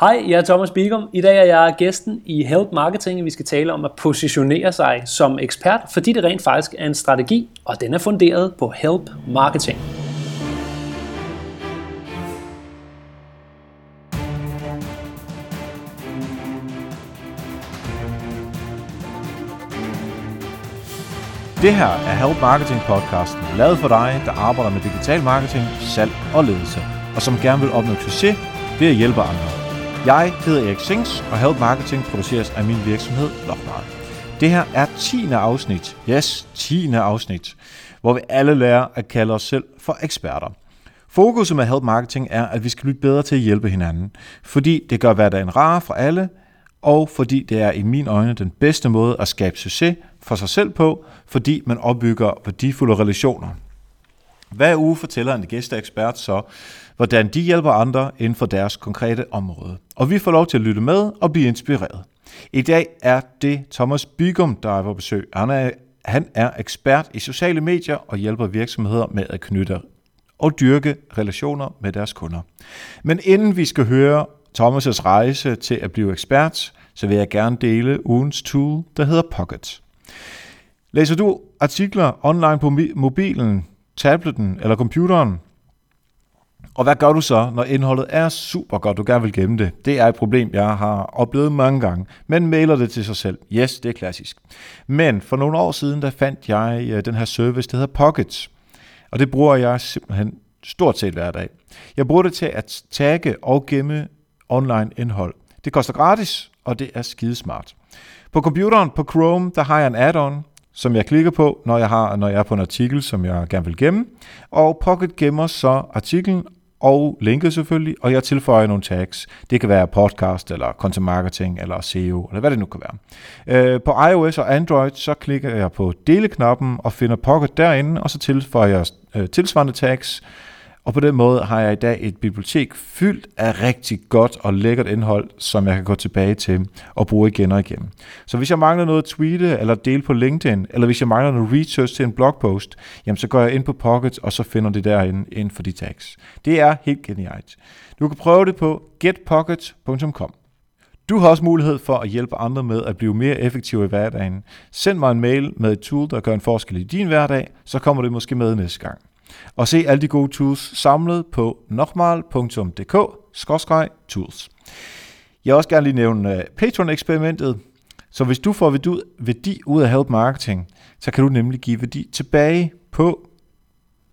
Hej, jeg er Thomas Bigum. I dag er jeg gæsten i Help Marketing. Vi skal tale om at positionere sig som ekspert, fordi det rent faktisk er en strategi, og den er funderet på Help Marketing. Det her er Help Marketing podcasten, lavet for dig, der arbejder med digital marketing, salg og ledelse, og som gerne vil opnå succes ved at hjælpe andre. Jeg hedder Erik Sings, og Help Marketing produceres af min virksomhed Lockmart. Det her er 10. afsnit, yes, 10. afsnit, hvor vi alle lærer at kalde os selv for eksperter. Fokuset med Help Marketing er, at vi skal blive bedre til at hjælpe hinanden, fordi det gør hverdagen rar for alle, og fordi det er i mine øjne den bedste måde at skabe succes for sig selv på, fordi man opbygger værdifulde relationer. Hver uge fortæller en gæsteekspert så, hvordan de hjælper andre inden for deres konkrete område. Og vi får lov til at lytte med og blive inspireret. I dag er det Thomas Bygum, der er på besøg. Han er, han er ekspert i sociale medier og hjælper virksomheder med at knytte og dyrke relationer med deres kunder. Men inden vi skal høre Thomas' rejse til at blive ekspert, så vil jeg gerne dele ugens tool, der hedder Pocket. Læser du artikler online på mobilen, tableten eller computeren? Og hvad gør du så, når indholdet er super godt, du gerne vil gemme det? Det er et problem, jeg har oplevet mange gange. Men mailer det til sig selv. Yes, det er klassisk. Men for nogle år siden, der fandt jeg øh, den her service, der hedder Pocket. Og det bruger jeg simpelthen stort set hver dag. Jeg bruger det til at tagge og gemme online indhold. Det koster gratis, og det er skidesmart. På computeren, på Chrome, der har jeg en add-on, som jeg klikker på, når jeg, har, når jeg er på en artikel, som jeg gerne vil gemme. Og Pocket gemmer så artiklen og linket selvfølgelig, og jeg tilføjer nogle tags. Det kan være podcast, eller content marketing, eller SEO, eller hvad det nu kan være. Øh, på iOS og Android, så klikker jeg på deleknappen og finder Pocket derinde, og så tilføjer jeg øh, tilsvarende tags, og på den måde har jeg i dag et bibliotek fyldt af rigtig godt og lækkert indhold, som jeg kan gå tilbage til og bruge igen og igen. Så hvis jeg mangler noget at tweete eller dele på LinkedIn, eller hvis jeg mangler noget research til en blogpost, jamen så går jeg ind på Pocket, og så finder det derinde inden for de tags. Det er helt genialt. Du kan prøve det på getpocket.com. Du har også mulighed for at hjælpe andre med at blive mere effektive i hverdagen. Send mig en mail med et tool, der gør en forskel i din hverdag, så kommer det måske med næste gang. Og se alle de gode tools samlet på nokmal.dk-tools. Jeg vil også gerne lige nævne øh, Patreon-eksperimentet. Så hvis du får værdi ud af Help Marketing, så kan du nemlig give værdi tilbage på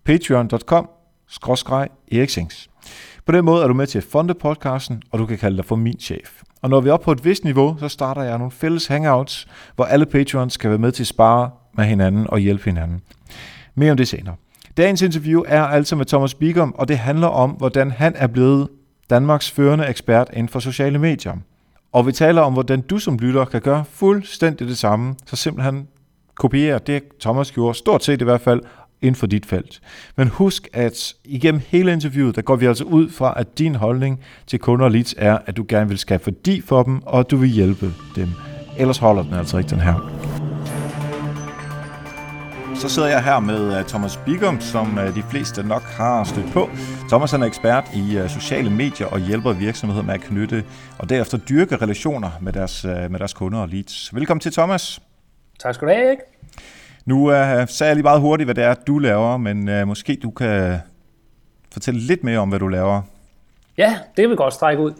patreon.com eriksings. På den måde er du med til at funde podcasten, og du kan kalde dig for min chef. Og når vi er oppe på et vist niveau, så starter jeg nogle fælles hangouts, hvor alle patrons skal være med til at spare med hinanden og hjælpe hinanden. Mere om det senere. Dagens interview er altså med Thomas Bigum, og det handler om, hvordan han er blevet Danmarks førende ekspert inden for sociale medier. Og vi taler om, hvordan du som lytter kan gøre fuldstændig det samme, så simpelthen kopiere det, Thomas gjorde, stort set i hvert fald, inden for dit felt. Men husk, at igennem hele interviewet, der går vi altså ud fra, at din holdning til kunder og leads er, at du gerne vil skabe værdi for dem, og at du vil hjælpe dem. Ellers holder den altså ikke den her. Så sidder jeg her med uh, Thomas Bigum, som uh, de fleste nok har stødt på. Thomas er ekspert i uh, sociale medier og hjælper virksomheder med at knytte og derefter dyrke relationer med deres, med deres kunder og leads. Velkommen til, Thomas. Tak skal du have, ikke? Nu uh, sagde jeg lige meget hurtigt, hvad det er, du laver, men uh, måske du kan fortælle lidt mere om, hvad du laver. Ja, det vil godt strække ud.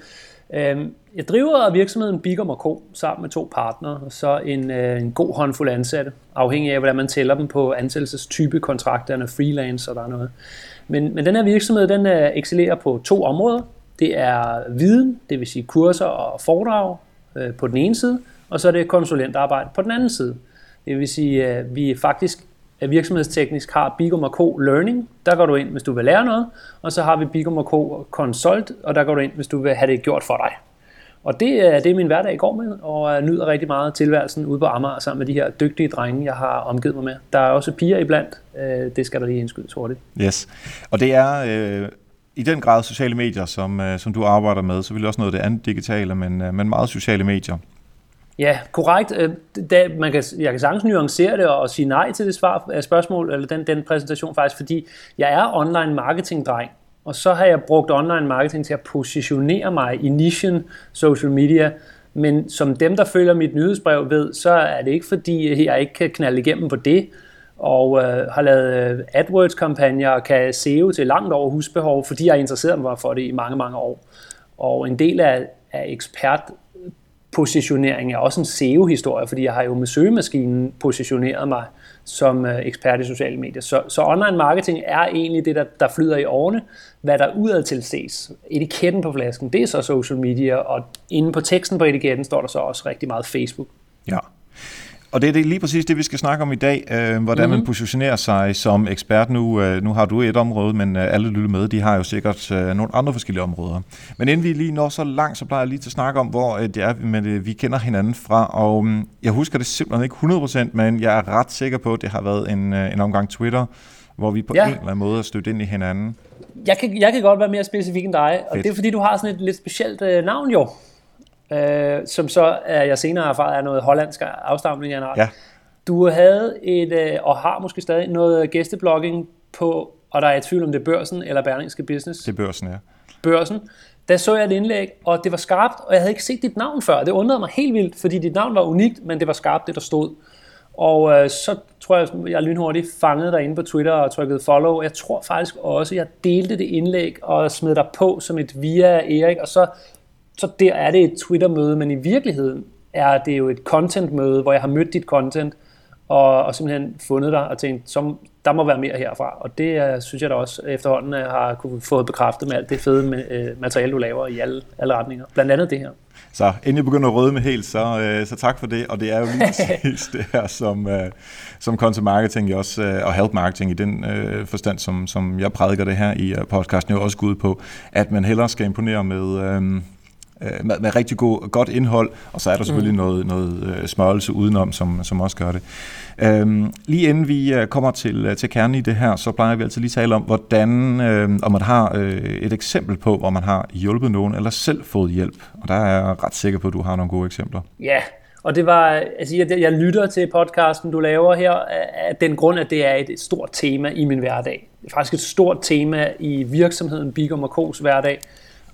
Øhm, jeg driver virksomheden Bigum Co. sammen med to partnere, og så en, øh, en god håndfuld ansatte, afhængig af, hvordan man tæller dem på ansættelsestype, kontrakterne, freelance og der er noget. Men, men den her virksomhed, den øh, excellerer på to områder. Det er viden, det vil sige kurser og foredrag øh, på den ene side, og så er det konsulentarbejde på den anden side. Det vil sige, at vi faktisk virksomhedsteknisk har Bigum Co. Learning. Der går du ind, hvis du vil lære noget. Og så har vi Bigum Co. Consult, og der går du ind, hvis du vil have det gjort for dig. Og det øh, er det, min hverdag i går med, og jeg nyder rigtig meget tilværelsen ude på Amager sammen med de her dygtige drenge, jeg har omgivet mig med. Der er også piger iblandt, øh, det skal der lige indskydes hurtigt. Yes, og det er øh, i den grad sociale medier, som, øh, som du arbejder med, så vil også noget af det andet digitale, men, øh, men meget sociale medier. Ja, korrekt. Øh, da, man kan, jeg kan sagtens nuancere det og sige nej til det svar, øh, spørgsmål, eller den, den præsentation faktisk, fordi jeg er online marketing dreng. og så har jeg brugt online marketing til at positionere mig i nichen social media, men som dem, der følger mit nyhedsbrev ved, så er det ikke fordi, øh, jeg ikke kan knalde igennem på det, og øh, har lavet AdWords-kampagner og kan SEO til langt over husbehov, fordi jeg interesseret mig for det i mange, mange år. Og en del af, af ekspert positionering er også en SEO-historie, fordi jeg har jo med søgemaskinen positioneret mig som øh, ekspert i sociale medier. Så, så online marketing er egentlig det, der, der flyder i årene. Hvad der udad til ses, etiketten på flasken, det er så social media, og inde på teksten på etiketten står der så også rigtig meget Facebook. Ja. Og det er det lige præcis det, vi skal snakke om i dag, øh, hvordan mm-hmm. man mhm. positionerer sig som ekspert. Nu, øh, nu har du et område, men øh, alle lytter med, de har jo sikkert øh, nogle andre forskellige områder. Men inden vi lige når så langt, så plejer jeg lige til at snakke om, hvor øh, det er, men, øh, vi kender hinanden fra. Og øh, jeg husker det simpelthen ikke 100%, men jeg er ret sikker på, at det har været en, øh, en omgang Twitter, hvor vi på ja. en eller anden måde er stødt ind i hinanden. Jeg kan, jeg kan godt være mere specifik end dig, og Fedt. det er fordi, du har sådan et lidt specielt øh, navn jo øh, som så er jeg senere erfaret er noget hollandsk afstamning af en art. Ja. Du havde et, øh, og har måske stadig noget gæsteblogging på, og der er i tvivl om det er børsen eller Berlingske Business. Det er børsen, ja. Børsen. Der så jeg et indlæg, og det var skarpt, og jeg havde ikke set dit navn før. Det undrede mig helt vildt, fordi dit navn var unikt, men det var skarpt, det der stod. Og øh, så tror jeg, jeg lynhurtigt fangede dig inde på Twitter og trykkede follow. Jeg tror faktisk også, jeg delte det indlæg og smed dig på som et via Erik, og så så der er det et Twitter-møde, men i virkeligheden er det jo et content-møde, hvor jeg har mødt dit content, og, og simpelthen fundet dig og tænkt, som, der må være mere herfra. Og det synes jeg da også efterhånden uh, har kunne fået bekræftet med alt det fede uh, materiale, du laver i alle, alle retninger. Blandt andet det her. Så inden jeg begynder at røde med helt, så, uh, så tak for det. Og det er jo lige præcis det her, som, uh, som content marketing også, uh, og health marketing i den uh, forstand, som, som jeg prædiker det her i uh, podcasten, jo også går ud på, at man hellere skal imponere med... Uh, øh, med, med rigtig god, godt indhold, og så er der selvfølgelig mm. noget, noget øh, smørelse udenom, som, som også gør det. Øhm, lige inden vi øh, kommer til, øh, til kernen i det her, så plejer vi altid lige at tale om, hvordan, øh, om man har øh, et eksempel på, hvor man har hjulpet nogen, eller selv fået hjælp. Og der er jeg ret sikker på, at du har nogle gode eksempler. Ja, og det var, altså jeg, jeg lytter til podcasten, du laver her, af den grund, at det er et stort tema i min hverdag. Det er faktisk et stort tema i virksomheden Bigum K's hverdag.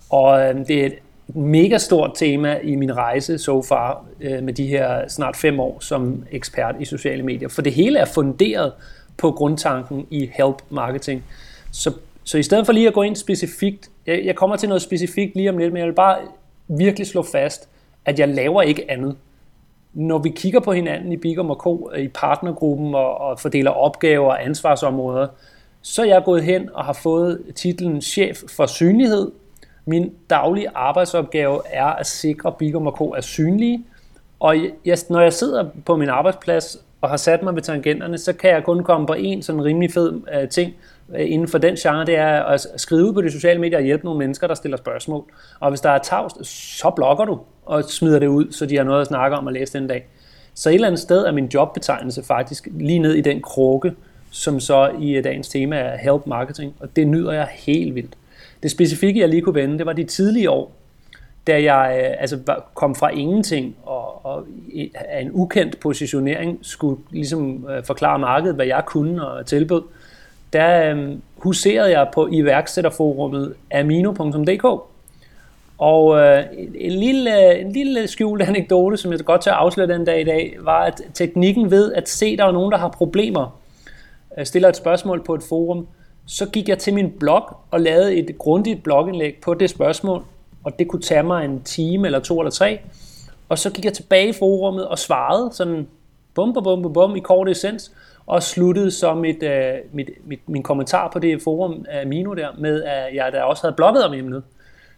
Og øh, det er et mega stort tema i min rejse so far øh, med de her snart fem år som ekspert i sociale medier. For det hele er funderet på grundtanken i help marketing. Så, så i stedet for lige at gå ind specifikt, jeg, jeg kommer til noget specifikt lige om lidt, men jeg vil bare virkelig slå fast, at jeg laver ikke andet. Når vi kigger på hinanden i Bigum og Co. Øh, i partnergruppen og, og fordeler opgaver og ansvarsområder, så er jeg gået hen og har fået titlen chef for synlighed min daglige arbejdsopgave er at sikre, at Bigum Co. er synlige, og jeg, når jeg sidder på min arbejdsplads og har sat mig ved tangenterne, så kan jeg kun komme på en sådan rimelig fed uh, ting uh, inden for den genre, det er at skrive ud på de sociale medier og hjælpe nogle mennesker, der stiller spørgsmål. Og hvis der er tavst, så blokker du og smider det ud, så de har noget at snakke om og læse den dag. Så et eller andet sted er min jobbetegnelse faktisk lige ned i den krukke, som så i øh, dagens tema er help marketing, og det nyder jeg helt vildt. Det specifikke, jeg lige kunne vende, det var de tidlige år, da jeg øh, altså, kom fra ingenting og, og af en ukendt positionering skulle ligesom øh, forklare markedet, hvad jeg kunne og tilbød. Der øh, huserede jeg på iværksætterforummet amino.dk. Og øh, en, lille, en lille skjult anekdote, som jeg godt til at afsløre den dag i dag, var, at teknikken ved at se, at der er nogen, der har problemer, øh, stiller et spørgsmål på et forum, så gik jeg til min blog og lavede et grundigt blogindlæg på det spørgsmål, og det kunne tage mig en time eller to eller tre. Og så gik jeg tilbage i forummet og svarede sådan bum, bum, bum, bum i kort essens, og sluttede så mit, uh, mit, mit, min kommentar på det forum af Mino der, med at jeg der også havde blogget om emnet.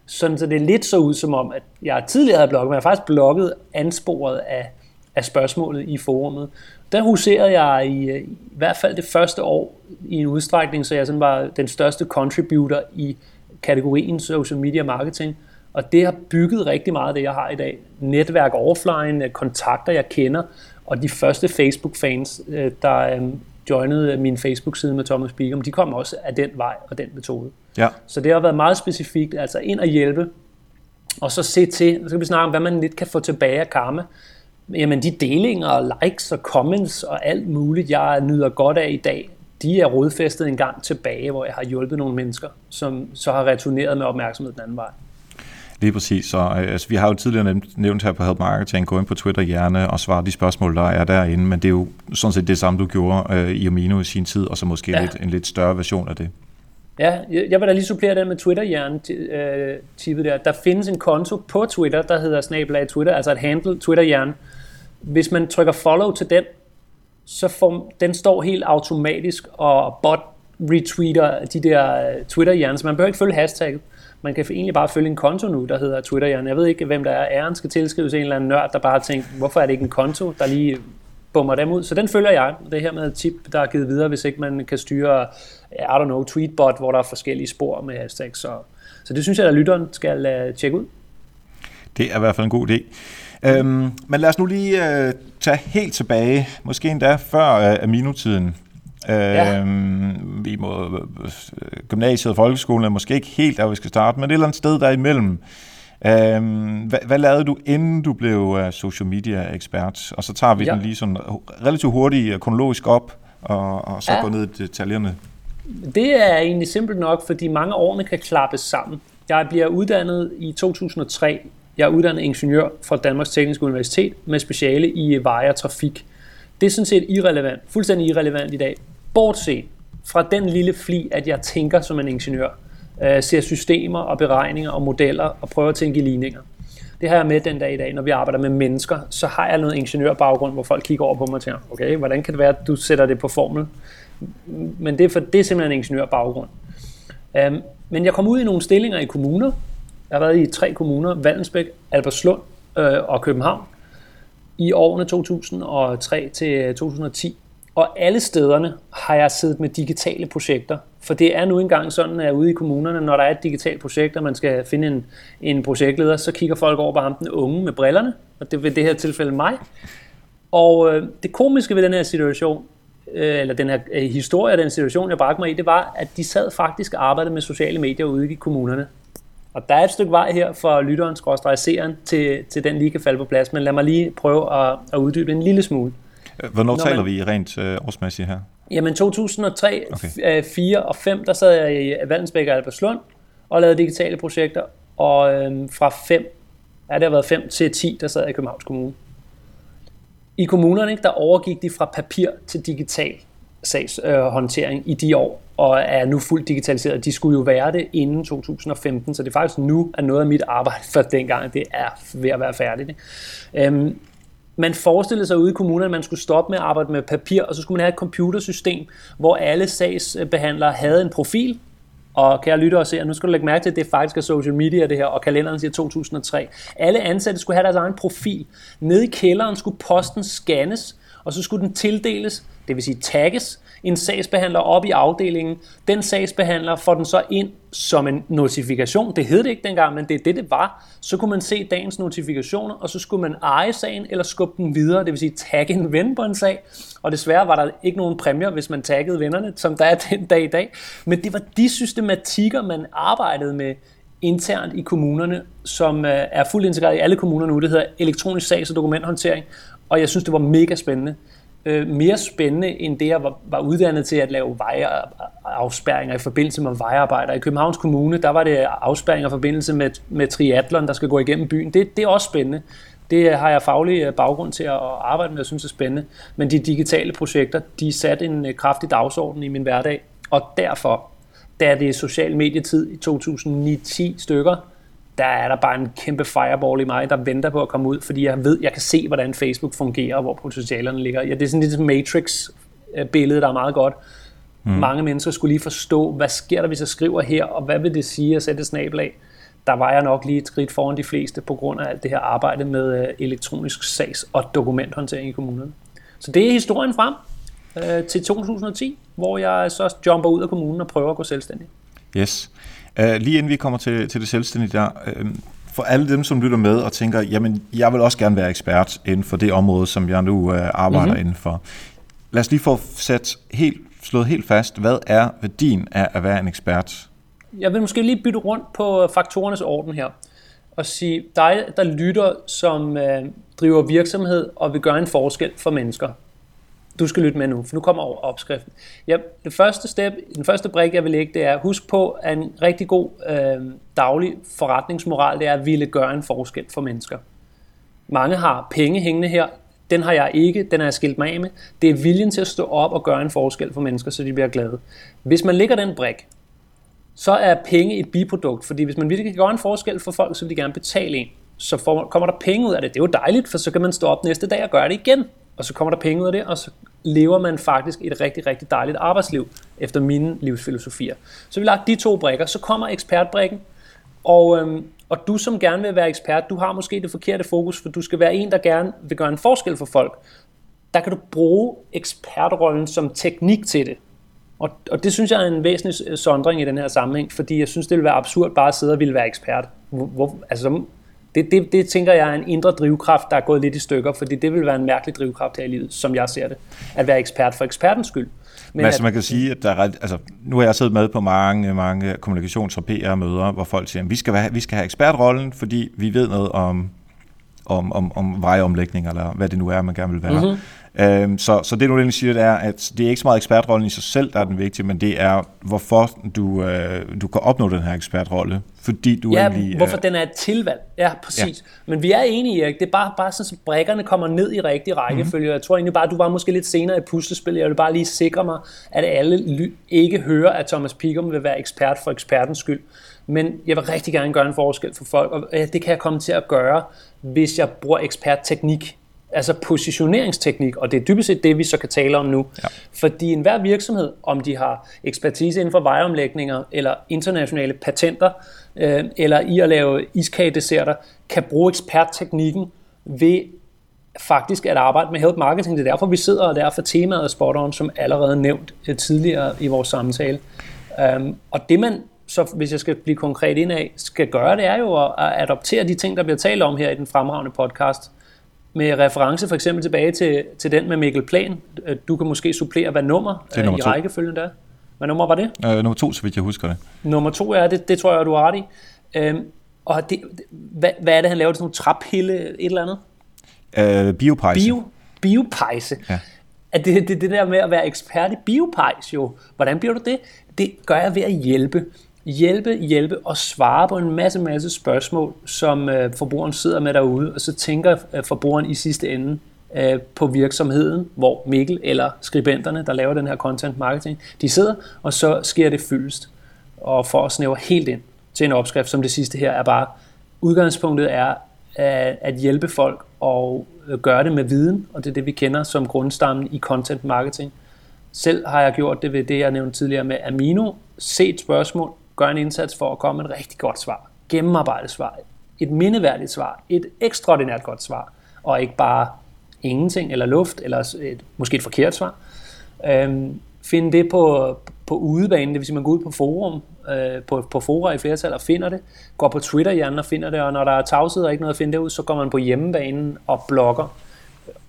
Sådan, så det er lidt så ud som om, at jeg tidligere havde blogget, men jeg har faktisk blogget ansporet af, af spørgsmålet i forummet der huserede jeg i, øh, i hvert fald det første år i en udstrækning, så jeg sådan var den største contributor i kategorien social media marketing. Og det har bygget rigtig meget af det, jeg har i dag. Netværk offline, kontakter, jeg kender, og de første Facebook-fans, øh, der joinede min Facebook-side med Thomas Bigum, de kom også af den vej og den metode. Ja. Så det har været meget specifikt, altså ind og hjælpe, og så se til, så skal vi snakke om, hvad man lidt kan få tilbage af karma jamen de delinger og likes og comments og alt muligt, jeg nyder godt af i dag, de er rodfæstet en gang tilbage, hvor jeg har hjulpet nogle mennesker, som så har returneret med opmærksomhed den anden vej. Lige præcis. Så, øh, altså, vi har jo tidligere nævnt, nævnt her på Help Marketing, gå ind på Twitter gerne og svare de spørgsmål, der er derinde, men det er jo sådan set det samme, du gjorde øh, i Amino i sin tid, og så måske ja. lidt, en lidt større version af det. Ja, jeg vil da lige supplere den med Twitter-hjernen-tippet øh, der. Der findes en konto på Twitter, der hedder snabelag Twitter, altså et handle Twitter-hjernen. Hvis man trykker follow til den, så får, den står helt automatisk og bot retweeter de der øh, Twitter-hjerner, så man behøver ikke følge hashtagget. Man kan egentlig bare følge en konto nu, der hedder twitter -hjerne. Jeg ved ikke, hvem der er. Æren skal tilskrives en eller anden nørd, der bare har tænkt, hvorfor er det ikke en konto, der lige bummer dem ud. Så den følger jeg. Det her med et tip, der er givet videre, hvis ikke man kan styre, I don't know, tweetbot, hvor der er forskellige spor med hashtags. Så, så det synes jeg, at lytteren skal uh, tjekke ud. Det er i hvert fald en god idé. Øhm, men lad os nu lige uh, tage helt tilbage, måske endda før uh, Amino-tiden. Ja. Øhm, vi må, gymnasiet og folkeskolen er måske ikke helt der, vi skal starte, men et eller andet sted der imellem. Øhm, hvad, hvad lavede du, inden du blev uh, social media ekspert? Og så tager vi ja. den lige sådan relativt hurtigt kronologisk op, og, og så ja. går ned i detaljerne. Det er egentlig simpelt nok, fordi mange årene kan klappes sammen. Jeg bliver uddannet i 2003. Jeg er uddannet ingeniør fra Danmarks Tekniske Universitet med speciale i veje og trafik. Det er sådan set irrelevant, fuldstændig irrelevant i dag. Bortset fra den lille fli, at jeg tænker som en ingeniør, øh, ser systemer og beregninger og modeller og prøver at tænke i ligninger. Det har jeg med den dag i dag, når vi arbejder med mennesker, så har jeg noget ingeniørbaggrund, hvor folk kigger over på mig og tænker, okay, hvordan kan det være, at du sætter det på formel? Men det er, for, det er simpelthen en ingeniørbaggrund. Um, men jeg kom ud i nogle stillinger i kommuner. Jeg har været i tre kommuner, Vallensbæk, Albertslund øh, og København, i årene 2003 til 2010. Og alle stederne har jeg siddet med digitale projekter. For det er nu engang sådan, at ude i kommunerne, når der er et digitalt projekt, og man skal finde en, en projektleder, så kigger folk over på ham, den unge med brillerne, og det vil det her tilfælde mig. Og øh, det komiske ved den her situation, øh, eller den her øh, historie, den situation, jeg bragte mig i, det var, at de sad faktisk og arbejdede med sociale medier ude i kommunerne. Og der er et stykke vej her for lytteren, seeren, til, til den lige kan falde på plads, men lad mig lige prøve at, at uddybe en lille smule. Hvornår Når taler man, vi rent øh, årsmæssigt her? Jamen 2003, okay. 4 og 5, der sad jeg i Valdensbæk og Albertslund og lavede digitale projekter. Og øhm, fra 5, ja det har været 5 til 10, der sad jeg i Københavns Kommune. I kommunerne, ikke, der overgik de fra papir til digital sagshåndtering øh, i de år, og er nu fuldt digitaliseret. De skulle jo være det inden 2015, så det er faktisk nu, at noget af mit arbejde for dengang, det er ved at være færdigt. Ikke? Øhm, man forestillede sig ude i kommunerne, at man skulle stoppe med at arbejde med papir, og så skulle man have et computersystem, hvor alle sagsbehandlere havde en profil, og kære lytter og se, nu skal du lægge mærke til, at det faktisk er social media det her, og kalenderen siger 2003. Alle ansatte skulle have deres egen profil. Nede i kælderen skulle posten scannes, og så skulle den tildeles, det vil sige tagges, en sagsbehandler op i afdelingen. Den sagsbehandler får den så ind som en notifikation. Det hed det ikke dengang, men det er det, det var. Så kunne man se dagens notifikationer, og så skulle man eje sagen eller skubbe den videre, det vil sige tagge en ven på en sag. Og desværre var der ikke nogen præmier, hvis man taggede vennerne, som der er den dag i dag. Men det var de systematikker, man arbejdede med internt i kommunerne, som øh, er fuldt integreret i alle kommuner nu. Det hedder elektronisk sags- og dokumenthåndtering. Og jeg synes, det var mega spændende øh, mere spændende, end det, jeg var, var uddannet til at lave vejafspærringer i forbindelse med vejarbejder. I Københavns Kommune, der var det afspærringer i forbindelse med, med triatlon, der skal gå igennem byen. Det, det er også spændende. Det har jeg faglig øh, baggrund til at arbejde med, og synes er spændende. Men de digitale projekter, de satte en øh, kraftig dagsorden i min hverdag. Og derfor, da det er social medietid i 2009-10 stykker, der er der bare en kæmpe fireball i mig, der venter på at komme ud, fordi jeg ved, jeg kan se, hvordan Facebook fungerer, og hvor potentialerne ligger. Ja, det er sådan lidt Matrix-billede, der er meget godt. Mm. Mange mennesker skulle lige forstå, hvad sker der, hvis jeg skriver her, og hvad vil det sige at sætte et snabel af? Der var jeg nok lige et skridt foran de fleste, på grund af alt det her arbejde med øh, elektronisk sags- og dokumenthåndtering i kommunerne. Så det er historien frem øh, til 2010, hvor jeg så jumper ud af kommunen og prøver at gå selvstændig. Yes. Uh, lige inden vi kommer til, til det selvstændige der, uh, for alle dem, som lytter med og tænker, jamen, jeg vil også gerne være ekspert inden for det område, som jeg nu uh, arbejder mm-hmm. inden for. Lad os lige få sat helt, slået helt fast, hvad er værdien af at være en ekspert? Jeg vil måske lige bytte rundt på faktorernes orden her og sige, dig, der lytter, som uh, driver virksomhed og vil gøre en forskel for mennesker du skal lytte med nu, for nu kommer over opskriften. Ja, det første step, den første brik, jeg vil lægge, det er, husk på, at en rigtig god øh, daglig forretningsmoral, det er at ville gøre en forskel for mennesker. Mange har penge hængende her, den har jeg ikke, den har jeg skilt mig af med. Det er viljen til at stå op og gøre en forskel for mennesker, så de bliver glade. Hvis man lægger den brik, så er penge et biprodukt, fordi hvis man virkelig kan gøre en forskel for folk, så vil de gerne betale en. Så får, kommer der penge ud af det. Det er jo dejligt, for så kan man stå op næste dag og gøre det igen. Og så kommer der penge ud af det, og så lever man faktisk et rigtig, rigtig dejligt arbejdsliv, efter mine livsfilosofier. Så vi lagt de to brikker, så kommer ekspertbrikken, og, øhm, og du som gerne vil være ekspert, du har måske det forkerte fokus, for du skal være en, der gerne vil gøre en forskel for folk. Der kan du bruge ekspertrollen som teknik til det. Og, og det synes jeg er en væsentlig sondring i den her sammenhæng, fordi jeg synes, det ville være absurd bare at sidde og ville være ekspert. Hvor, altså, det, det, det tænker jeg er en indre drivkraft, der er gået lidt i stykker, fordi det vil være en mærkelig drivkraft her i livet, som jeg ser det. At være ekspert for ekspertens skyld. Men altså, at, man kan sige, at der er, altså, nu har jeg siddet med på mange, mange kommunikations- og PR-møder, hvor folk siger, at vi skal, være, vi skal have ekspertrollen, fordi vi ved noget om, om, om, om vejomlægning, eller hvad det nu er, man gerne vil være. Mm-hmm. Øhm, så, så det du egentlig siger, det er, at det er ikke så meget ekspertrollen i sig selv, der er den vigtige, men det er, hvorfor du, øh, du kan opnå den her ekspertrolle. Fordi du ja, egentlig, øh... hvorfor den er et tilvalg. Ja, præcis. Ja. Men vi er enige, Erik. Det er bare, bare sådan, at brækkerne kommer ned i rigtig rækkefølge. Mm-hmm. Jeg tror egentlig bare, du var måske lidt senere i puslespillet. Jeg vil bare lige sikre mig, at alle ikke hører, at Thomas Pigum vil være ekspert for ekspertens skyld. Men jeg vil rigtig gerne gøre en forskel for folk, og det kan jeg komme til at gøre, hvis jeg bruger ekspertteknik altså positioneringsteknik, og det er dybest set det, vi så kan tale om nu. Ja. Fordi enhver virksomhed, om de har ekspertise inden for vejomlægninger, eller internationale patenter, øh, eller i at lave iskagedesserter, kan bruge ekspertteknikken ved faktisk at arbejde med help marketing. Det er derfor, vi sidder, og derfor temaet er spot on, som allerede nævnt øh, tidligere i vores samtale. Um, og det man så hvis jeg skal blive konkret ind af, skal gøre, det er jo at adoptere de ting, der bliver talt om her i den fremragende podcast med reference for eksempel tilbage til, til den med Mikkel Plan. Du kan måske supplere, hvad nummer, det er nummer i rækkefølgen der Hvad nummer var det? Øh, nummer to, så vidt jeg husker det. Nummer to er det, det tror jeg, du har ret i. Øhm, og det, hvad, hvad er det, han laver? Det sådan nogle traphille, et eller andet? Øh, biopejse. Bio, biopejse. Ja. At det, det, det der med at være ekspert i biopejs jo. Hvordan bliver du det? Det gør jeg ved at hjælpe hjælpe, hjælpe og svare på en masse, masse spørgsmål, som øh, forbrugeren sidder med derude, og så tænker øh, forbrugeren i sidste ende øh, på virksomheden, hvor Mikkel eller skribenterne, der laver den her content marketing, de sidder, og så sker det fyldest. Og for at snævre helt ind til en opskrift, som det sidste her, er bare, udgangspunktet er at, at hjælpe folk og øh, gøre det med viden, og det er det, vi kender som grundstammen i content marketing. Selv har jeg gjort det ved det, jeg nævnte tidligere med Amino. Set spørgsmål, gør en indsats for at komme med et rigtig godt svar. Gennemarbejdet svar. Et mindeværdigt svar. Et ekstraordinært godt svar. Og ikke bare ingenting, eller luft, eller et, måske et forkert svar. Øhm, finde det på, på udebanen, det vil sige, man går ud på forum, øh, på, på fora i flertal og finder det, går på Twitter hjernen og finder det, og når der er tavshed og ikke noget at finde det ud, så går man på hjemmebanen og blogger.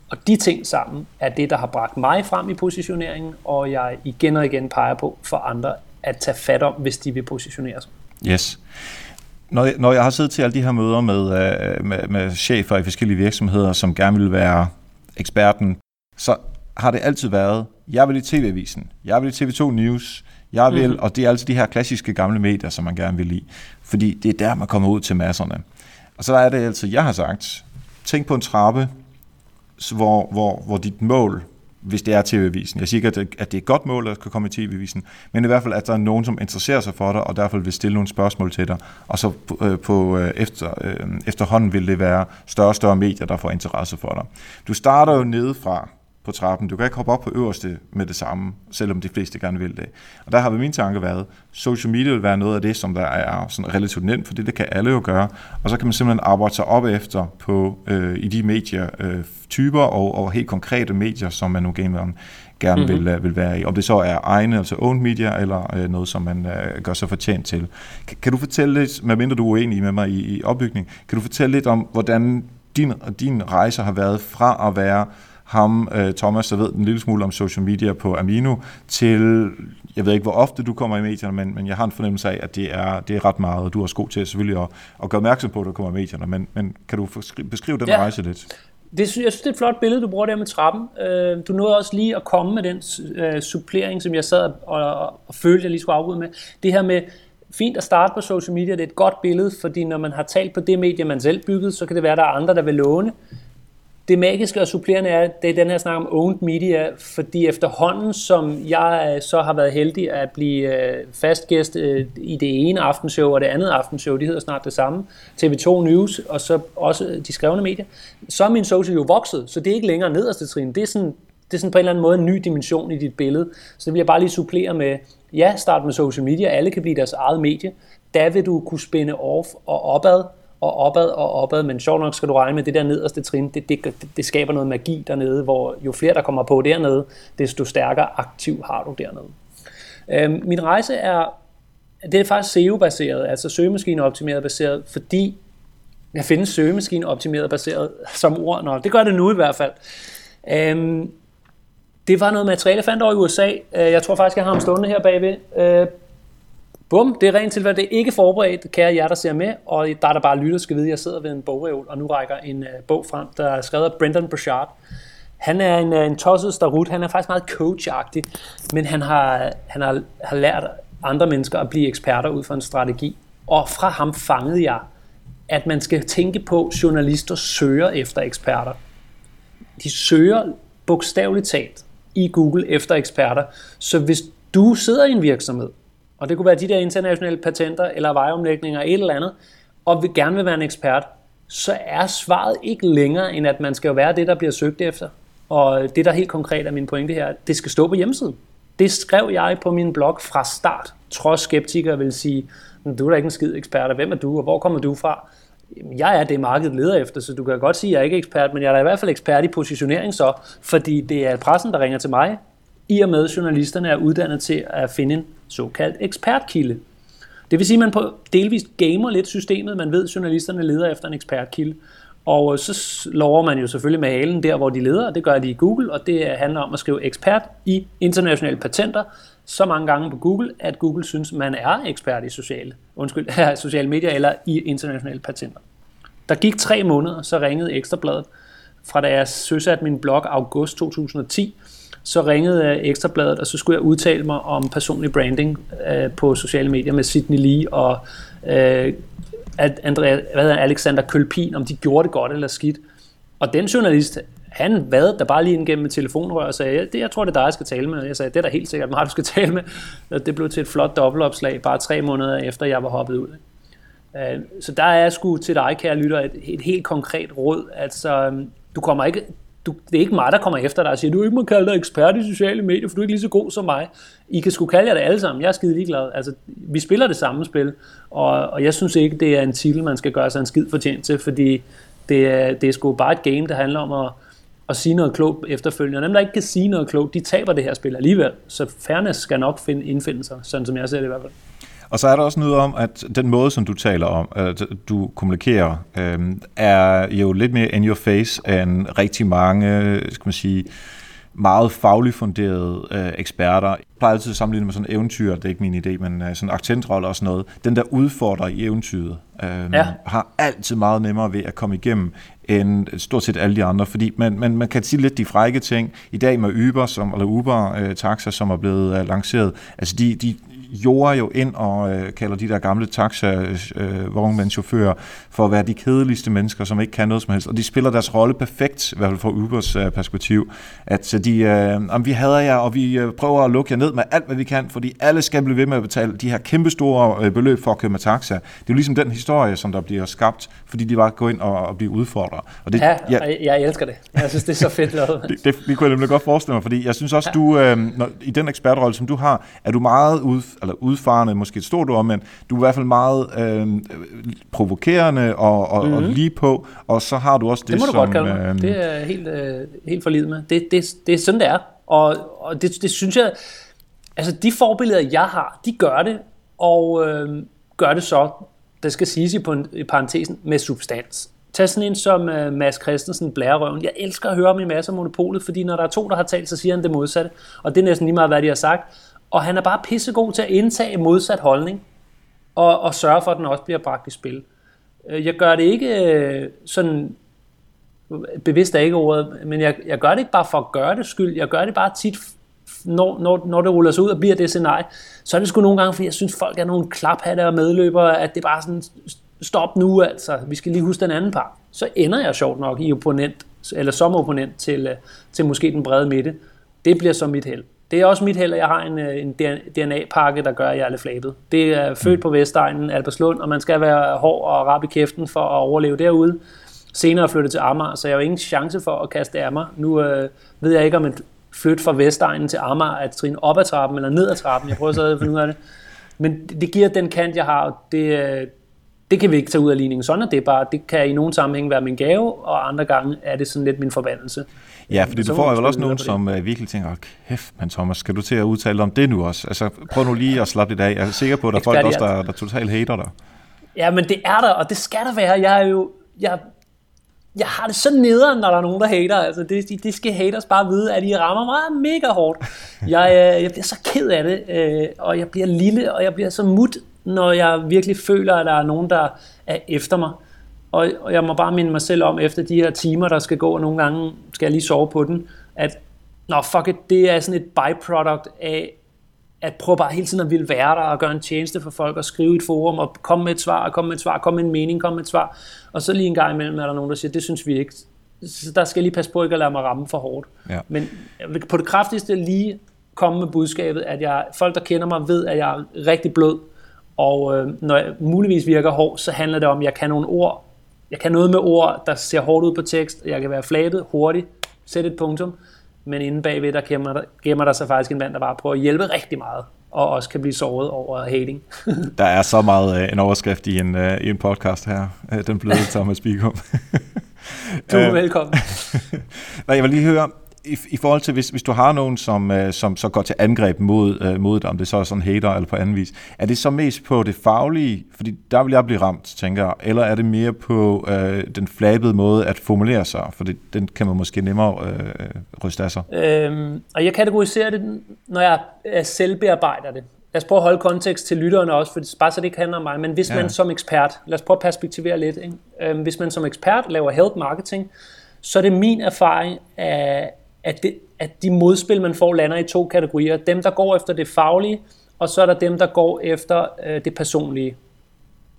Og de ting sammen er det, der har bragt mig frem i positioneringen, og jeg igen og igen peger på for andre, at tage fat om, hvis de vil positionere sig. Yes. Når jeg, når jeg har siddet til alle de her møder med, øh, med, med chefer i forskellige virksomheder, som gerne vil være eksperten, så har det altid været, jeg vil i TV-avisen, jeg vil i TV2 News, jeg vil, mm. og det er altid de her klassiske gamle medier, som man gerne vil i, fordi det er der, man kommer ud til masserne. Og så er det altid, jeg har sagt, tænk på en trappe, hvor, hvor, hvor dit mål hvis det er TV-avisen. Jeg siger ikke, at det, er et godt mål, at kan komme i TV-avisen, men i hvert fald, at der er nogen, som interesserer sig for dig, og derfor vil stille nogle spørgsmål til dig, og så øh, på, på, efter, øh, efterhånden vil det være større og større medier, der får interesse for dig. Du starter jo nedefra, på trappen. Du kan ikke hoppe op på øverste med det samme, selvom de fleste gerne vil det. Og der har min tanke været, social media vil være noget af det, som der er sådan relativt nemt, for det, det kan alle jo gøre. Og så kan man simpelthen arbejde sig op efter på, øh, i de medier, øh, typer og, og helt konkrete medier, som man nu gerne, gerne mm-hmm. vil, øh, vil være i. Om det så er egne, altså owned media, eller øh, noget, som man øh, gør sig fortjent til. Kan, kan du fortælle lidt, medmindre du er uenig med mig i, i opbygning, kan du fortælle lidt om, hvordan din, din rejse har været fra at være ham, øh, Thomas, der ved en lille smule om social media på Amino, til, jeg ved ikke, hvor ofte du kommer i medierne, men, men jeg har en fornemmelse af, at det er, det er ret meget, og du er også god til selvfølgelig at, at gøre opmærksom på, at du kommer i medierne, men, men kan du beskrive den ja. rejse lidt? det, jeg synes, det er et flot billede, du bruger der med trappen. Øh, du nåede også lige at komme med den øh, supplering, som jeg sad og, og, og følte, jeg lige skulle afbryde med. Det her med, fint at starte på social media, det er et godt billede, fordi når man har talt på det medie, man selv byggede, så kan det være, at der er andre, der vil låne. Det magiske og supplerende er, det er den her snak om owned media, fordi efterhånden, som jeg øh, så har været heldig at blive øh, fast fastgæst øh, i det ene aftenshow og det andet aftenshow, de hedder snart det samme, TV2 News og så også de skrevne medier, så er min social jo vokset, så det er ikke længere nederste trin. Det er sådan, det er sådan på en eller anden måde en ny dimension i dit billede. Så det vil jeg bare lige supplere med, ja, start med social media, alle kan blive deres eget medie. Der vil du kunne spænde off og opad, og opad og opad, men sjovt nok skal du regne med det der nederste trin, det, det, det skaber noget magi dernede, hvor jo flere der kommer på dernede, desto stærkere aktiv har du dernede. Øhm, min rejse er, det er faktisk SEO-baseret, altså søgemaskineoptimeret baseret, fordi jeg findes søgemaskineoptimeret baseret som ord, Nå, det gør det nu i hvert fald. Øhm, det var noget materiale, jeg fandt over i USA. Øh, jeg tror faktisk, jeg har ham stående her bagved. Øh, Bum, det er rent til, hvad Det er ikke forberedt, kære jer, der ser med, og der er der bare lytter skal vide, at jeg sidder ved en bogreol, og nu rækker en uh, bog frem, der er skrevet af Brendan Burchard. Han er en, uh, en tosset starut, han er faktisk meget coachagtig, men han har, han har, har lært andre mennesker at blive eksperter ud fra en strategi. Og fra ham fangede jeg, at man skal tænke på, at journalister søger efter eksperter. De søger bogstaveligt talt i Google efter eksperter. Så hvis du sidder i en virksomhed, og det kunne være de der internationale patenter eller vejomlægninger et eller andet, og vil gerne vil være en ekspert, så er svaret ikke længere, end at man skal jo være det, der bliver søgt efter. Og det, der helt konkret er min pointe her, det skal stå på hjemmesiden. Det skrev jeg på min blog fra start, trods skeptikere vil sige, du er da ikke en skid ekspert, hvem er du, og hvor kommer du fra? Jeg er det, markedet leder efter, så du kan godt sige, at jeg er ikke ekspert, men jeg er da i hvert fald ekspert i positionering så, fordi det er pressen, der ringer til mig, i og med at journalisterne er uddannet til at finde en såkaldt ekspertkilde. Det vil sige, at man på delvist gamer lidt systemet. Man ved, at journalisterne leder efter en ekspertkilde. Og øh, så lover man jo selvfølgelig med halen der, hvor de leder, og det gør de i Google, og det øh, handler om at skrive ekspert i internationale patenter, så mange gange på Google, at Google synes, man er ekspert i sociale, undskyld, sociale medier eller i internationale patenter. Der gik tre måneder, så ringede Ekstrabladet, fra da jeg søsatte min blog august 2010, så ringede Ekstrabladet, og så skulle jeg udtale mig om personlig branding øh, på sociale medier med Sidney Lee og øh, Andrea, hvad hedder, Alexander Kølpin, om de gjorde det godt eller skidt. Og den journalist, han vad der bare lige ind gennem telefonrør og sagde, det, jeg tror, det er dig, jeg skal tale med. Og jeg sagde, det er da helt sikkert mig, du skal tale med. Og det blev til et flot dobbeltopslag, bare tre måneder efter, jeg var hoppet ud. Øh, så der er sgu til dig, kære lytter, et, et helt konkret råd. Altså, øhm, du kommer ikke du, det er ikke mig, der kommer efter dig og siger, du ikke må kalde dig ekspert i sociale medier, for du er ikke lige så god som mig. I kan sgu kalde jer det alle sammen. Jeg er skide ligeglad. Altså, vi spiller det samme spil, og, og jeg synes ikke, det er en titel, man skal gøre sig en skid fortjent til, fordi det er, det er sgu bare et game, der handler om at, at sige noget klogt efterfølgende. Og dem, der ikke kan sige noget klogt, de taber det her spil alligevel. Så fairness skal nok finde, indfinde sig, sådan som jeg ser det i hvert fald. Og så er der også noget om, at den måde, som du taler om, at du kommunikerer, øh, er jo lidt mere in your face end rigtig mange, skal man sige, meget fagligt funderede øh, eksperter. Jeg plejer altid at sammenligne med sådan eventyr, det er ikke min idé, men øh, sådan akcentrolle og sådan noget. Den der udfordrer i eventyret, øh, ja. har altid meget nemmere ved at komme igennem end stort set alle de andre, fordi man, man, man kan sige lidt de frække ting. I dag med Uber, som, eller Uber øh, Taxa, som er blevet øh, lanceret, altså de, de, jorder jo ind og øh, kalder de der gamle taxa-vognmændschauffører øh, for at være de kedeligste mennesker, som ikke kan noget som helst. Og de spiller deres rolle perfekt, i hvert fald fra Ubers øh, perspektiv. At de, øh, vi hader jer, og vi øh, prøver at lukke jer ned med alt, hvad vi kan, fordi alle skal blive ved med at betale de her kæmpe store øh, beløb for at køre med taxa. Det er jo ligesom den historie, som der bliver skabt, fordi de bare går ind og, og bliver udfordret. Og det, ja, ja, jeg elsker det. Jeg synes, det er så fedt lavet. det, det, det kunne jeg nemlig godt forestille mig, fordi jeg synes også, du, øh, når, i den ekspertrolle, som du har, er du meget ud, eller udfarende, måske et stort ord, men du er i hvert fald meget øh, provokerende og, og, mm-hmm. og lige på, og så har du også det, det må du som... Godt kalde øh, det er helt, øh, helt forlidet med. Det, det, det er sådan, det er. Og, og det, det synes jeg, altså de forbilleder, jeg har, de gør det, og øh, gør det så, det skal siges i, i parentesen, med substans. Tag sådan en som uh, Mads Christensen, blærerøven. Jeg elsker at høre om i masser af monopolet, fordi når der er to, der har talt, så siger han det modsatte. Og det er næsten lige meget, hvad de har sagt og han er bare pissegod til at indtage modsat holdning, og, og sørge for, at den også bliver bragt i spil. Øh, jeg gør det ikke øh, sådan bevidst er ikke ordet, men jeg, jeg gør det ikke bare for at gøre det skyld, jeg gør det bare tit, når, når, når det ruller sig ud og bliver det scenarie, så er det sgu nogle gange, fordi jeg synes, folk er nogle klaphatte og medløbere, at det er bare sådan, stop nu altså, vi skal lige huske den anden part. Så ender jeg sjovt nok i opponent, eller som opponent til, øh, til måske den brede midte. Det bliver så mit held. Det er også mit held, at jeg har en, øh, en DNA-pakke, der gør, at jeg er flabet. Det er født på Vestegnen, Alberslund, og man skal være hård og rap i kæften for at overleve derude. Senere flyttede til Amager, så jeg har ingen chance for at kaste af mig. Nu øh, ved jeg ikke, om et flyt fra Vestegnen til Amager er et trin op ad trappen eller ned ad trappen. Jeg prøver så at finde ud af det. Men det giver den kant, jeg har, og det, øh, det kan vi ikke tage ud af ligningen. Sådan er det bare. Det kan i nogle sammenhæng være min gave, og andre gange er det sådan lidt min forbandelse. Ja, fordi du får jo også nogen, som uh, virkelig tænker, oh, kæft, men Thomas, skal du til at udtale om det nu også? Altså, prøv nu lige at slappe lidt af. Jeg er sikker på, at der er folk også, der, der totalt hater dig. Ja, men det er der, og det skal der være. Jeg er jo, jeg, jeg har det så nederen, når der er nogen, der hater. Altså, det, det skal haters bare vide, at de rammer mig mega hårdt. Jeg, øh, jeg bliver så ked af det, øh, og jeg bliver lille, og jeg bliver så mut, når jeg virkelig føler, at der er nogen, der er efter mig. Og, og jeg må bare minde mig selv om, efter de her timer, der skal gå, og nogle gange skal jeg lige sove på den, at Nå, fuck it, det er sådan et byproduct af, at prøve bare hele tiden at ville være der og gøre en tjeneste for folk og skrive i et forum og komme med et svar og komme med et svar, komme med en mening, komme med et svar. Og så lige en gang imellem er der nogen, der siger, det synes vi ikke. Så der skal jeg lige passe på ikke at lade mig ramme for hårdt. Ja. Men på det kraftigste lige komme med budskabet, at jeg, folk, der kender mig, ved, at jeg er rigtig blød. Og øh, når jeg muligvis virker hård, så handler det om, at jeg kan nogle ord. Jeg kan noget med ord, der ser hårdt ud på tekst. Jeg kan være flabet, hurtigt, sætte et punktum men inde bagved, der gemmer, der gemmer der sig faktisk en mand, der bare prøver at hjælpe rigtig meget, og også kan blive såret over hating. der er så meget uh, en overskrift i en, uh, i en podcast her, uh, den bløde Thomas Bigum. du er velkommen. Nej, jeg vil lige høre, i, i forhold til, hvis, hvis du har nogen, som, øh, som så går til angreb mod, øh, mod dig, om det så er sådan hater eller på anden vis, er det så mest på det faglige, fordi der vil jeg blive ramt, tænker jeg, eller er det mere på øh, den flabede måde at formulere sig, for det, den kan man måske nemmere øh, ryste af sig? Øhm, og jeg kategoriserer det, når jeg selvbearbejder det. Lad os prøve at holde kontekst til lytterne også, for bare så det ikke handler om mig, men hvis ja. man som ekspert, lad os prøve at perspektivere lidt, ikke? Øhm, hvis man som ekspert laver health marketing, så er det min erfaring, at at, det, at de modspil, man får, lander i to kategorier. Dem, der går efter det faglige, og så er der dem, der går efter øh, det personlige.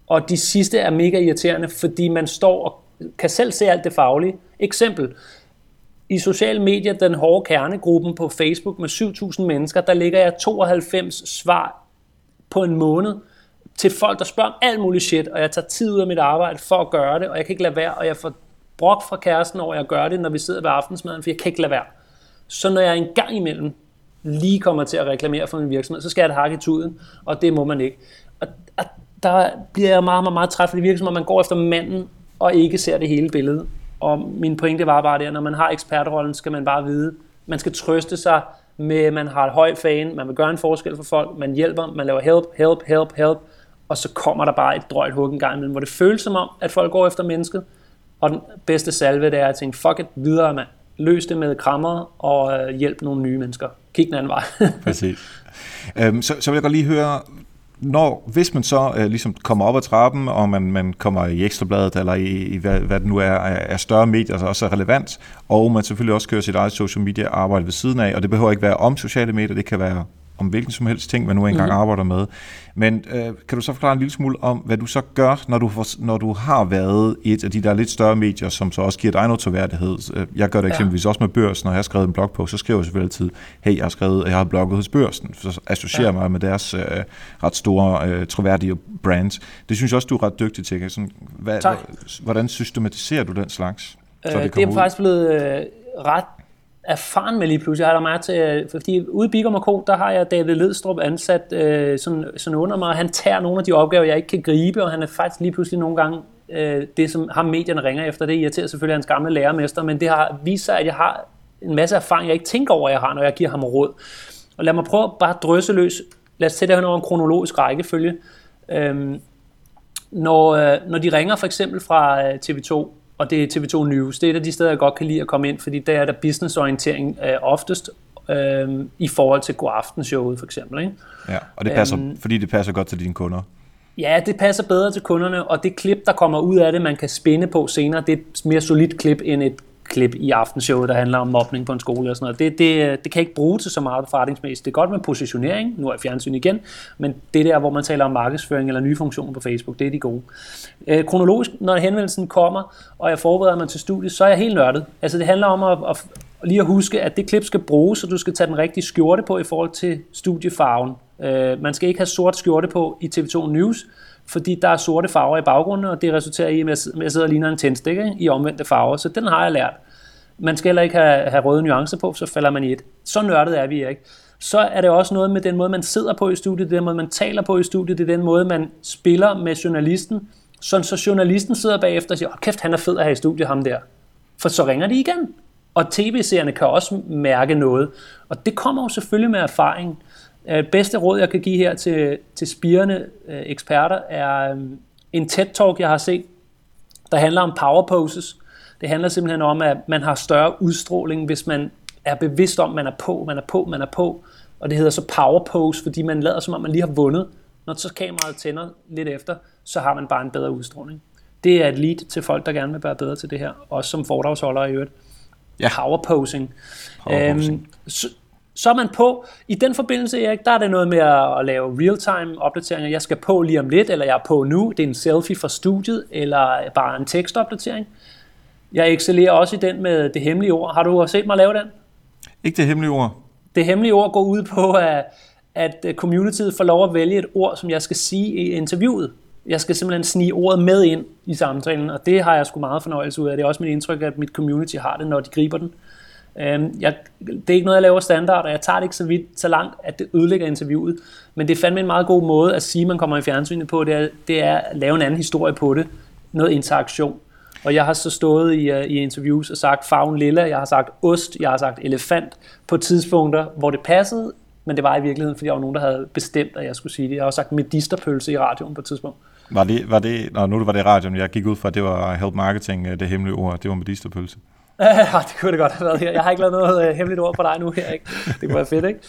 Og de sidste er mega irriterende, fordi man står og kan selv se alt det faglige. Eksempel. I sociale medier, den hårde kernegruppen på Facebook med 7.000 mennesker, der ligger jeg 92 svar på en måned til folk, der spørger om alt muligt shit, og jeg tager tid ud af mit arbejde for at gøre det, og jeg kan ikke lade være, og jeg får brok fra kæresten over, at jeg gør det, når vi sidder ved aftensmaden, for jeg kan ikke lade være. Så når jeg engang imellem lige kommer til at reklamere for min virksomhed, så skal jeg have hak i tuden, og det må man ikke. Og, og der bliver jeg meget, meget, meget træt, fordi det man går efter manden, og ikke ser det hele billede. Og min pointe var bare det, at når man har ekspertrollen, skal man bare vide, man skal trøste sig med, at man har et højt fan, man vil gøre en forskel for folk, man hjælper, man laver help, help, help, help, og så kommer der bare et drøjt hug en gang imellem, hvor det føles som om, at folk går efter mennesket, og den bedste salve, det er at tænke, fuck it, videre mand. Løs det med krammer og øh, hjælp nogle nye mennesker. Kig den anden vej. Præcis. Øhm, så, så vil jeg godt lige høre, når, hvis man så øh, ligesom kommer op ad trappen, og man, man kommer i Ekstrabladet, eller i, i hvad, hvad det nu er, er større medier, så også er relevant, og man selvfølgelig også kører sit eget social media arbejde ved siden af, og det behøver ikke være om sociale medier, det kan være om hvilken som helst ting, man nu engang mm-hmm. arbejder med. Men øh, kan du så forklare en lille smule om, hvad du så gør, når du, når du har været et af de der lidt større medier, som så også giver dig noget troværdighed? Øh, jeg gør det eksempelvis ja. også med børsen, når jeg har skrevet en blog på, så skriver jeg selvfølgelig altid, hey, jeg har skrevet, jeg har blogget hos børsen, så associerer ja. mig med deres øh, ret store, øh, troværdige brand. Det synes jeg også, du er ret dygtig til. Sådan, hvad, tak. Hvordan systematiserer du den slags? Så øh, det, det er faktisk blevet øh, ret erfaren med lige pludselig. Jeg har der meget til, øh, fordi ude i Bigum Co., der har jeg David Ledstrup ansat øh, sådan, sådan under mig, han tager nogle af de opgaver, jeg ikke kan gribe, og han er faktisk lige pludselig nogle gange øh, det, som ham medierne ringer efter. Det irriterer selvfølgelig hans gamle lærermester, men det har vist sig, at jeg har en masse erfaring, jeg ikke tænker over, jeg har, når jeg giver ham råd. Og lad mig prøve bare drøse løs. Lad os sætte det her over en kronologisk rækkefølge. Øhm, når, øh, når de ringer for eksempel fra øh, TV2, og det er TV2 News. Det er et af de steder, jeg godt kan lide at komme ind, fordi der er der businessorientering øh, oftest, øh, i forhold til god aftenshowet for eksempel. Ikke? Ja, og det passer, øhm, fordi det passer godt til dine kunder. Ja, det passer bedre til kunderne, og det klip, der kommer ud af det, man kan spænde på senere, det er et mere solidt klip end et klip i aftenshowet, der handler om mobning på en skole og sådan noget. Det, det, det kan ikke bruge til så meget forretningsmæssigt. Det er godt med positionering, nu er fjernsyn igen, men det der, hvor man taler om markedsføring eller nye funktioner på Facebook, det er de gode. Øh, kronologisk, når henvendelsen kommer, og jeg forbereder mig til studiet, så er jeg helt nørdet. Altså det handler om at, at lige at huske, at det klip skal bruges, så du skal tage den rigtige skjorte på i forhold til studiefarven. Øh, man skal ikke have sort skjorte på i TV2 News, fordi der er sorte farver i baggrunden, og det resulterer i, at jeg sidder og ligner en tændstikke i omvendte farver. Så den har jeg lært. Man skal heller ikke have, have røde nuancer på, så falder man i et. Så nørdet er vi ikke. Så er det også noget med den måde, man sidder på i studiet, det er den måde, man taler på i studiet, det er den måde, man spiller med journalisten, sådan så journalisten sidder bagefter og siger, oh, kæft, han er fed at have i studiet, ham der. For så ringer de igen. Og tv-seerne kan også mærke noget. Og det kommer jo selvfølgelig med erfaring. Øh, bedste råd, jeg kan give her til, til spirende øh, eksperter, er øh, en TED-talk, jeg har set, der handler om power poses. Det handler simpelthen om, at man har større udstråling, hvis man er bevidst om, at man er på, man er på, man er på. Og det hedder så power pose, fordi man lader som om, man lige har vundet. Når så kameraet tænder lidt efter, så har man bare en bedre udstråling. Det er et lead til folk, der gerne vil være bedre til det her. Også som foredragsholder i øvrigt. Ja. Power posing. Power posing. Øhm, så, så er man på. I den forbindelse, Erik, der er det noget med at lave real-time opdateringer. Jeg skal på lige om lidt, eller jeg er på nu. Det er en selfie fra studiet, eller bare en tekstopdatering. Jeg excellerer også i den med det hemmelige ord. Har du set mig lave den? Ikke det hemmelige ord. Det hemmelige ord går ud på, at, at communityet får lov at vælge et ord, som jeg skal sige i interviewet. Jeg skal simpelthen snige ordet med ind i samtalen, og det har jeg sgu meget fornøjelse ud af. Det er også mit indtryk, at mit community har det, når de griber den. Øhm, jeg, det er ikke noget, jeg laver standard, og jeg tager det ikke så, vidt, så langt, at det ødelægger interviewet. Men det er fandme en meget god måde at sige, at man kommer i fjernsynet på. Det er, det er at lave en anden historie på det. Noget interaktion. Og jeg har så stået i, uh, i interviews og sagt farven lilla, jeg har sagt ost, jeg har sagt elefant på tidspunkter, hvor det passede, men det var i virkeligheden, fordi der var nogen, der havde bestemt, at jeg skulle sige det. Jeg har også sagt medisterpølse i radioen på et tidspunkt. Var det, var det, nå, nu var det radioen, jeg gik ud fra, at det var help marketing, øh, det hemmelige ord, det var medisterpølse. Ja, det kunne det godt have været her. Jeg har ikke lavet noget uh, hemmeligt ord på dig nu her, ikke? Det kunne være fedt, ikke?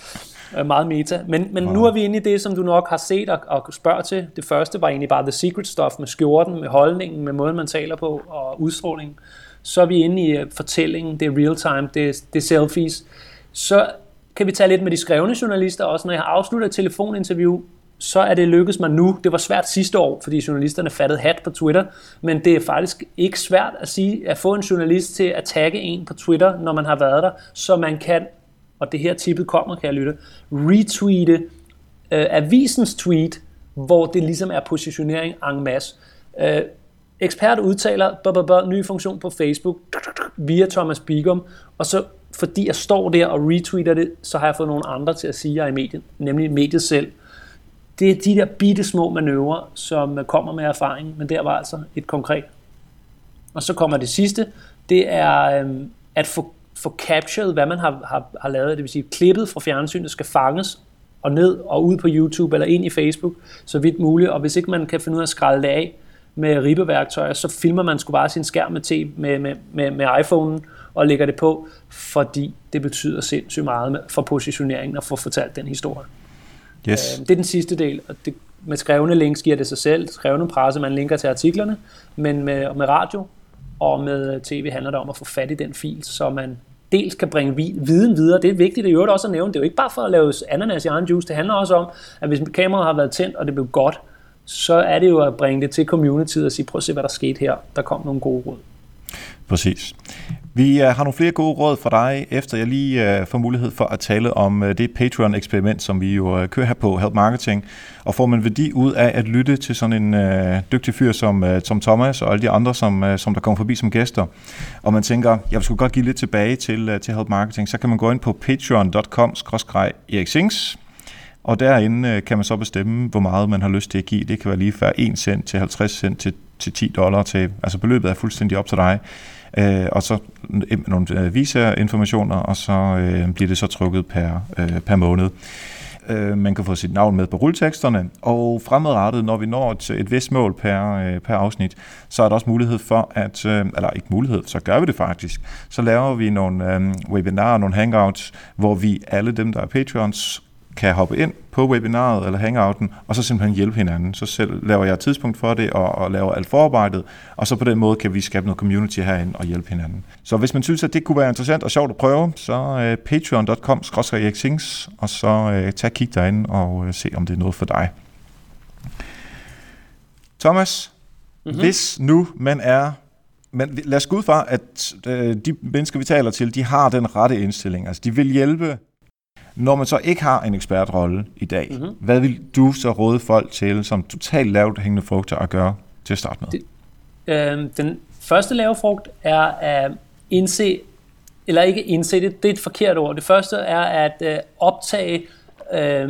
Uh, meget meta. Men, men nu er vi inde i det, som du nok har set og, og spørger til. Det første var egentlig bare the secret stuff med skjorten, med holdningen, med måden, man taler på og udstrålingen. Så er vi inde i uh, fortællingen, det er real time, det er, det er selfies. Så kan vi tage lidt med de skrevne journalister også. Når jeg har afsluttet et telefoninterview, så er det lykkedes mig nu. Det var svært sidste år, fordi journalisterne fattede hat på Twitter, men det er faktisk ikke svært at sige at få en journalist til at tagge en på Twitter, når man har været der, så man kan, og det her tippet kommer, kan jeg lytte, retweete øh, avisens tweet, hvor det ligesom er positionering en masse. Øh, ekspert udtaler, b ny funktion på Facebook, via Thomas Bigum, og så fordi jeg står der og retweeter det, så har jeg fået nogle andre til at sige, at jeg er i mediet, nemlig mediet selv. Det er de der bitte små manøvrer, som kommer med erfaring, men der var altså et konkret. Og så kommer det sidste, det er øhm, at få, få captured, hvad man har, har, har lavet. Det vil sige, klippet fra fjernsynet skal fanges og ned og ud på YouTube eller ind i Facebook, så vidt muligt. Og hvis ikke man kan finde ud af at skrælle det af med ribeværktøjer, så filmer man sgu bare sin skærm med, med, med, med, med iPhone'en og lægger det på, fordi det betyder sindssygt meget for positioneringen og for fortalt den historie. Yes. Øh, det er den sidste del, og det, med skrevne links giver det sig selv. Skrevne presse, man linker til artiklerne, men med, med radio og med tv handler det om at få fat i den fil, så man dels kan bringe viden videre. Det er vigtigt det er jo også at nævne. Det er jo ikke bare for at lave ananas i egen juice. Det handler også om, at hvis kameraet har været tændt, og det blev godt, så er det jo at bringe det til communityet og sige, prøv at se, hvad der skete her. Der kom nogle gode råd. Præcis. Vi øh, har nogle flere gode råd for dig, efter jeg lige øh, får mulighed for at tale om øh, det Patreon-eksperiment, som vi jo kører her på Help Marketing. Og får man værdi ud af at lytte til sådan en dygtig fyr som, som Thomas og alle de andre, som, som der kommer forbi som gæster, og man tænker, jeg skulle godt give lidt tilbage til, til Help Marketing, så kan man gå ind på patreon.com-eriksings, og derinde kan man så bestemme, hvor meget man har lyst til at give. Det kan være lige fra 1 cent til 50 cent til, til 10 dollar. Til, altså beløbet er fuldstændig op til dig øh, og så nogle øh, visa-informationer, og så øh, bliver det så trykket per, øh, per måned. Øh, man kan få sit navn med på rulleteksterne, og fremadrettet, når vi når et, et vist mål per, øh, per afsnit, så er der også mulighed for at, øh, eller ikke mulighed, så gør vi det faktisk, så laver vi nogle øh, webinarer, nogle hangouts, hvor vi alle dem, der er patrons, kan hoppe ind på webinaret eller hangouten, og så simpelthen hjælpe hinanden. Så selv laver jeg et tidspunkt for det, og, og laver alt forarbejdet, og så på den måde kan vi skabe noget community herinde og hjælpe hinanden. Så hvis man synes, at det kunne være interessant og sjovt at prøve, så uh, patreon.com og så uh, tag kig derinde og uh, se, om det er noget for dig. Thomas, mm-hmm. hvis nu man er men lad os gå ud fra, at øh, de mennesker, vi taler til, de har den rette indstilling. Altså, de vil hjælpe når man så ikke har en ekspertrolle i dag, mm-hmm. hvad vil du så råde folk til, som totalt lavt hængende frugter at gøre til at starte med? Det, øh, den første lave frugt er at indse, eller ikke indse det, det er et forkert ord. Det første er at øh, optage øh,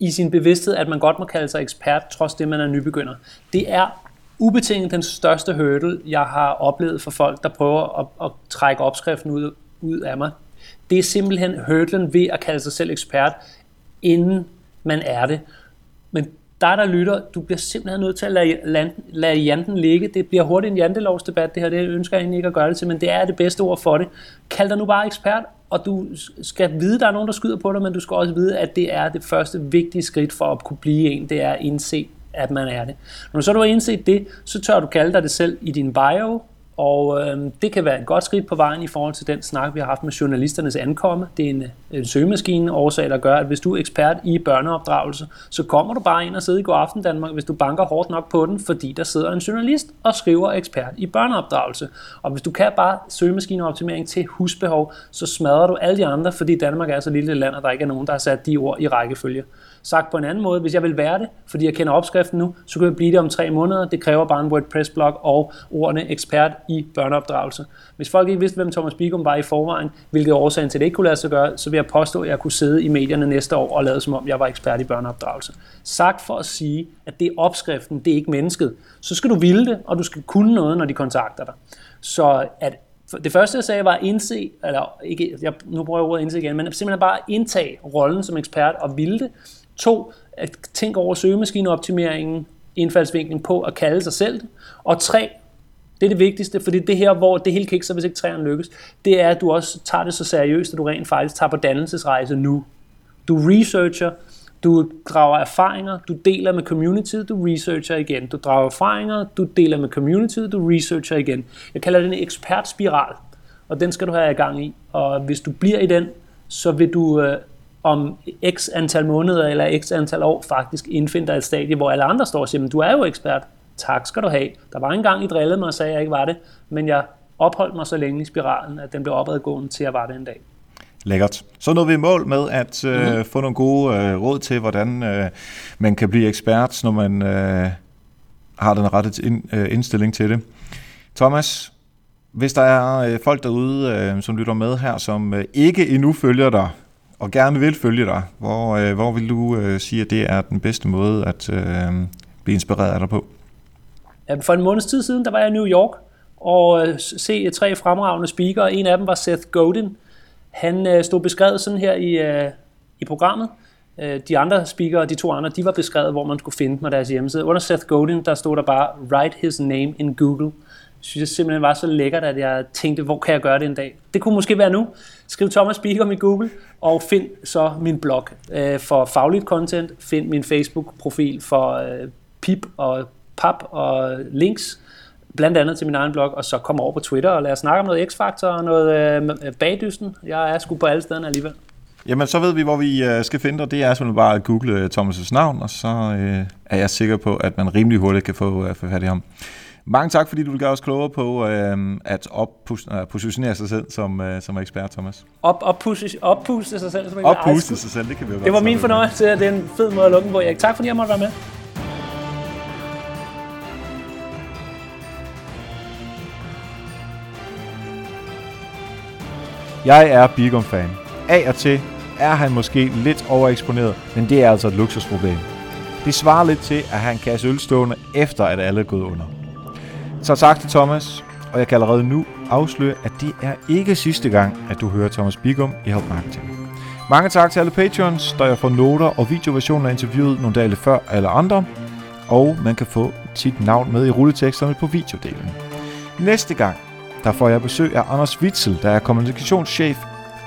i sin bevidsthed, at man godt må kalde sig ekspert, trods det, man er nybegynder. Det er ubetinget den største hurdle, jeg har oplevet for folk, der prøver at, at trække opskriften ud, ud af mig. Det er simpelthen hurdlen ved at kalde sig selv ekspert, inden man er det. Men der der lytter, du bliver simpelthen nødt til at lade, lade, lade janten ligge. Det bliver hurtigt en jantelovsdebat, det her, det ønsker jeg egentlig ikke at gøre det til, men det er det bedste ord for det. Kald dig nu bare ekspert, og du skal vide, at der er nogen, der skyder på dig, men du skal også vide, at det er det første vigtige skridt for at kunne blive en, det er at indse, at man er det. Når så du har indset det, så tør du kalde dig det selv i din bio, og øh, det kan være et godt skridt på vejen i forhold til den snak, vi har haft med journalisternes ankomme. Det er en, en søgemaskine årsag, der gør, at hvis du er ekspert i børneopdragelse, så kommer du bare ind og sidder i God Aften Danmark, hvis du banker hårdt nok på den, fordi der sidder en journalist og skriver ekspert i børneopdragelse. Og hvis du kan bare søgemaskineoptimering til husbehov, så smadrer du alle de andre, fordi Danmark er så lille et land, og der ikke er nogen, der har sat de ord i rækkefølge. Sagt på en anden måde, hvis jeg vil være det, fordi jeg kender opskriften nu, så kan jeg blive det om tre måneder. Det kræver bare en WordPress-blog og ordene ekspert i børneopdragelse. Hvis folk ikke vidste, hvem Thomas Bigum var i forvejen, hvilket årsagen til, det ikke kunne lade sig gøre, så vil jeg påstå, at jeg kunne sidde i medierne næste år og lade som om, jeg var ekspert i børneopdragelse. Sagt for at sige, at det er opskriften, det er ikke mennesket. Så skal du ville det, og du skal kunne noget, når de kontakter dig. Så at det første, jeg sagde, var at indse, eller ikke, jeg, nu bruger jeg ordet indse igen, men simpelthen bare indtage rollen som ekspert og ville det, To, at tænke over søgemaskineoptimeringen, indfaldsvinklen på at kalde sig selv. Og tre, det er det vigtigste, fordi det her, hvor det hele kikser, hvis ikke træerne lykkes, det er, at du også tager det så seriøst, at du rent faktisk tager på dannelsesrejse nu. Du researcher, du drager erfaringer, du deler med communityet, du researcher igen. Du drager erfaringer, du deler med communityet, du researcher igen. Jeg kalder det en ekspertspiral, og den skal du have i gang i. Og hvis du bliver i den, så vil du øh, om x antal måneder eller x antal år faktisk indfinder et stadie, hvor alle andre står og siger, du er jo ekspert. Tak skal du have. Der var en gang, I drillede mig og sagde, at jeg ikke var det, men jeg opholdt mig så længe i spiralen, at den blev opadgående til, at jeg var det en dag. Lækkert. Så nåede vi i mål med at øh, mm. få nogle gode øh, råd til, hvordan øh, man kan blive ekspert, når man øh, har den rette ind, øh, indstilling til det. Thomas, hvis der er øh, folk derude, øh, som lytter med her, som øh, ikke endnu følger dig og gerne vil følge dig, hvor, øh, hvor vil du øh, sige, at det er den bedste måde at øh, blive inspireret af dig på? For en måneds tid siden, der var jeg i New York og øh, se øh, tre fremragende speakere. En af dem var Seth Godin. Han øh, stod beskrevet sådan her i, øh, i programmet. Øh, de andre speakere, de to andre, de var beskrevet, hvor man skulle finde dem på deres hjemmeside. Under Seth Godin, der stod der bare, write his name in Google synes jeg simpelthen var så lækkert, at jeg tænkte, hvor kan jeg gøre det en dag? Det kunne måske være nu. Skriv Thomas Bigum i Google, og find så min blog øh, for fagligt content. Find min Facebook-profil for øh, pip og pap og links, blandt andet til min egen blog, og så kom over på Twitter og lad os snakke om noget X-Factor og noget øh, bagdysten. Jeg er sgu på alle steder alligevel. Jamen, så ved vi, hvor vi øh, skal finde dig. Det er simpelthen bare at google øh, Thomas' navn, og så øh, er jeg sikker på, at man rimelig hurtigt kan få, øh, få fat i ham. Mange tak, fordi du vil gøre os klogere på øh, at oppositionere sig selv som, øh, som ekspert, Thomas. Op, oppuste, oppuste sig selv som ekspert. Oppuste sig selv, det kan vi jo Det var min fornøjelse, det er en fed måde at lukke på. Erik. Tak fordi jeg måtte være med. Jeg er Bigum-fan. Af og til er han måske lidt overeksponeret, men det er altså et luksusproblem. Det svarer lidt til at have en kasse øl stående efter, at alle er gået under. Så tak til Thomas, og jeg kan allerede nu afsløre, at det er ikke sidste gang, at du hører Thomas Bigum i Help Marketing. Mange tak til alle patrons, der jeg får noter og videoversioner af interviewet nogle dage før alle andre, og man kan få sit navn med i rulleteksterne på videodelen. Næste gang, der får jeg besøg af Anders Witzel, der er kommunikationschef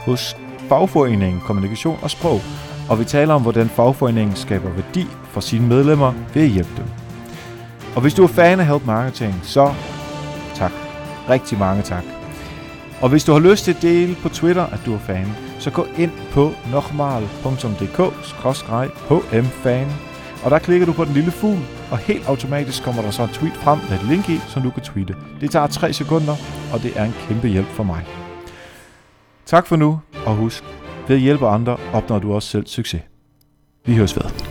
hos fagforeningen Kommunikation og Sprog, og vi taler om, hvordan fagforeningen skaber værdi for sine medlemmer ved at hjælpe dem. Og hvis du er fan af Help Marketing, så tak. Rigtig mange tak. Og hvis du har lyst til at dele på Twitter, at du er fan, så gå ind på nokmal.dk-hmfan, og der klikker du på den lille fugl, og helt automatisk kommer der så et tweet frem med et link i, som du kan tweete. Det tager 3 sekunder, og det er en kæmpe hjælp for mig. Tak for nu, og husk, ved at hjælpe andre opnår du også selv succes. Vi høres ved.